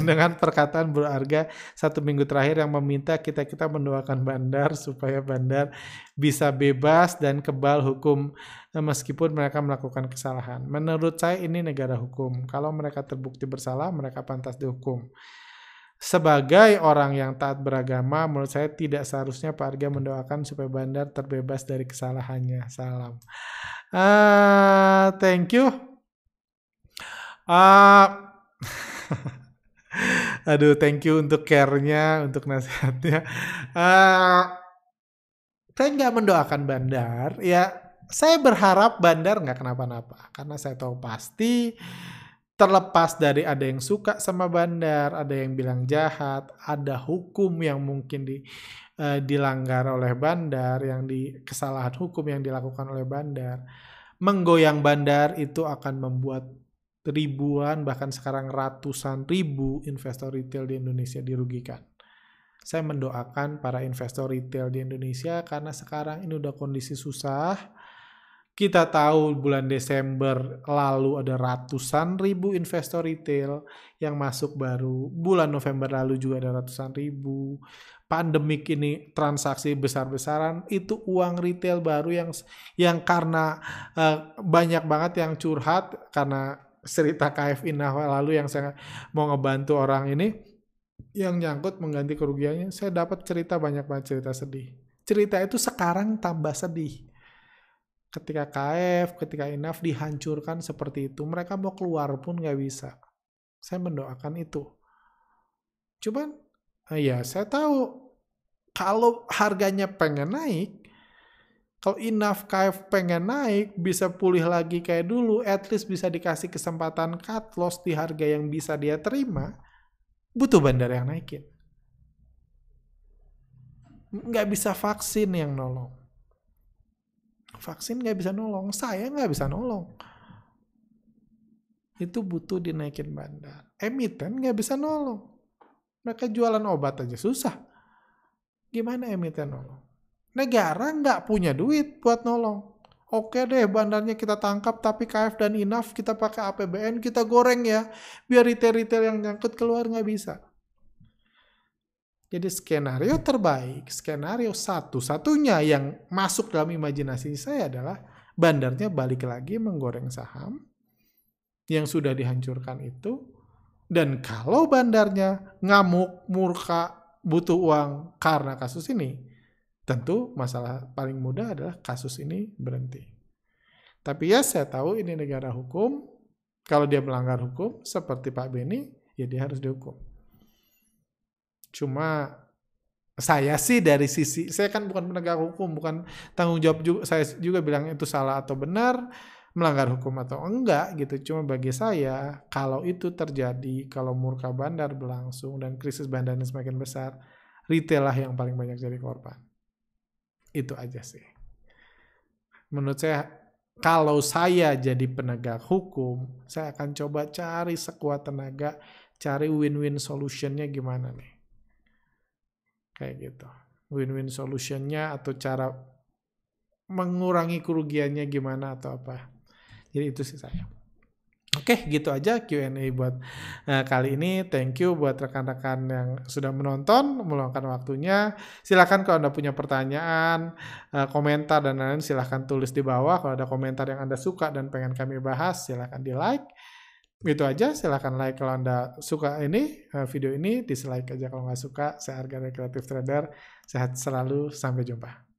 dengan perkataan Bro Arga satu minggu terakhir yang meminta kita-kita mendoakan Bandar supaya Bandar bisa bebas dan kebal hukum eh, meskipun mereka melakukan kesalahan. Menurut saya ini negara hukum. Kalau mereka terbukti bersalah, mereka pantas dihukum sebagai orang yang taat beragama, menurut saya tidak seharusnya Pak Arga mendoakan supaya Bandar terbebas dari kesalahannya. Salam. Uh, thank you. Uh, [LAUGHS] aduh, thank you untuk care-nya, untuk nasihatnya. Uh, saya nggak mendoakan Bandar. Ya, saya berharap Bandar nggak kenapa-napa. Karena saya tahu pasti terlepas dari ada yang suka sama bandar, ada yang bilang jahat, ada hukum yang mungkin di, uh, dilanggar oleh bandar, yang di kesalahan hukum yang dilakukan oleh bandar, menggoyang bandar itu akan membuat ribuan bahkan sekarang ratusan ribu investor retail di Indonesia dirugikan. Saya mendoakan para investor retail di Indonesia karena sekarang ini udah kondisi susah kita tahu bulan Desember lalu ada ratusan ribu investor retail yang masuk baru. Bulan November lalu juga ada ratusan ribu. Pandemik ini transaksi besar-besaran itu uang retail baru yang yang karena uh, banyak banget yang curhat karena cerita KF Inah lalu yang saya mau ngebantu orang ini yang nyangkut mengganti kerugiannya. Saya dapat cerita banyak banget cerita sedih. Cerita itu sekarang tambah sedih ketika KF, ketika INAF dihancurkan seperti itu, mereka mau keluar pun nggak bisa. Saya mendoakan itu. Cuman, ya saya tahu kalau harganya pengen naik, kalau INAF KF pengen naik, bisa pulih lagi kayak dulu, at least bisa dikasih kesempatan cut loss di harga yang bisa dia terima, butuh bandar yang naikin. Nggak bisa vaksin yang nolong Vaksin nggak bisa nolong, saya nggak bisa nolong. Itu butuh dinaikin bandar. Emiten nggak bisa nolong. Mereka jualan obat aja susah. Gimana emiten nolong? Negara nggak punya duit buat nolong. Oke deh bandarnya kita tangkap tapi KF dan INAF kita pakai APBN kita goreng ya. Biar retail-retail yang nyangkut keluar nggak bisa. Jadi skenario terbaik, skenario satu-satunya yang masuk dalam imajinasi saya adalah bandarnya balik lagi menggoreng saham yang sudah dihancurkan itu. Dan kalau bandarnya ngamuk, murka, butuh uang karena kasus ini, tentu masalah paling mudah adalah kasus ini berhenti. Tapi ya saya tahu ini negara hukum, kalau dia melanggar hukum seperti Pak Beni, ya dia harus dihukum. Cuma saya sih dari sisi saya kan bukan penegak hukum, bukan tanggung jawab juga saya juga bilang itu salah atau benar, melanggar hukum atau enggak gitu. Cuma bagi saya kalau itu terjadi, kalau murka bandar berlangsung dan krisis bandarnya semakin besar, retail lah yang paling banyak jadi korban. Itu aja sih. Menurut saya kalau saya jadi penegak hukum, saya akan coba cari sekuat tenaga, cari win-win solutionnya gimana nih kayak gitu win-win solutionnya atau cara mengurangi kerugiannya gimana atau apa jadi itu sih saya Oke, gitu aja Q&A buat uh, kali ini. Thank you buat rekan-rekan yang sudah menonton, meluangkan waktunya. Silahkan kalau Anda punya pertanyaan, uh, komentar, dan lain-lain, silahkan tulis di bawah. Kalau ada komentar yang Anda suka dan pengen kami bahas, silahkan di like. Itu aja, silahkan like kalau Anda suka ini, eh, video ini, dislike aja kalau nggak suka. Saya Arga Kreatif Trader, sehat selalu, sampai jumpa.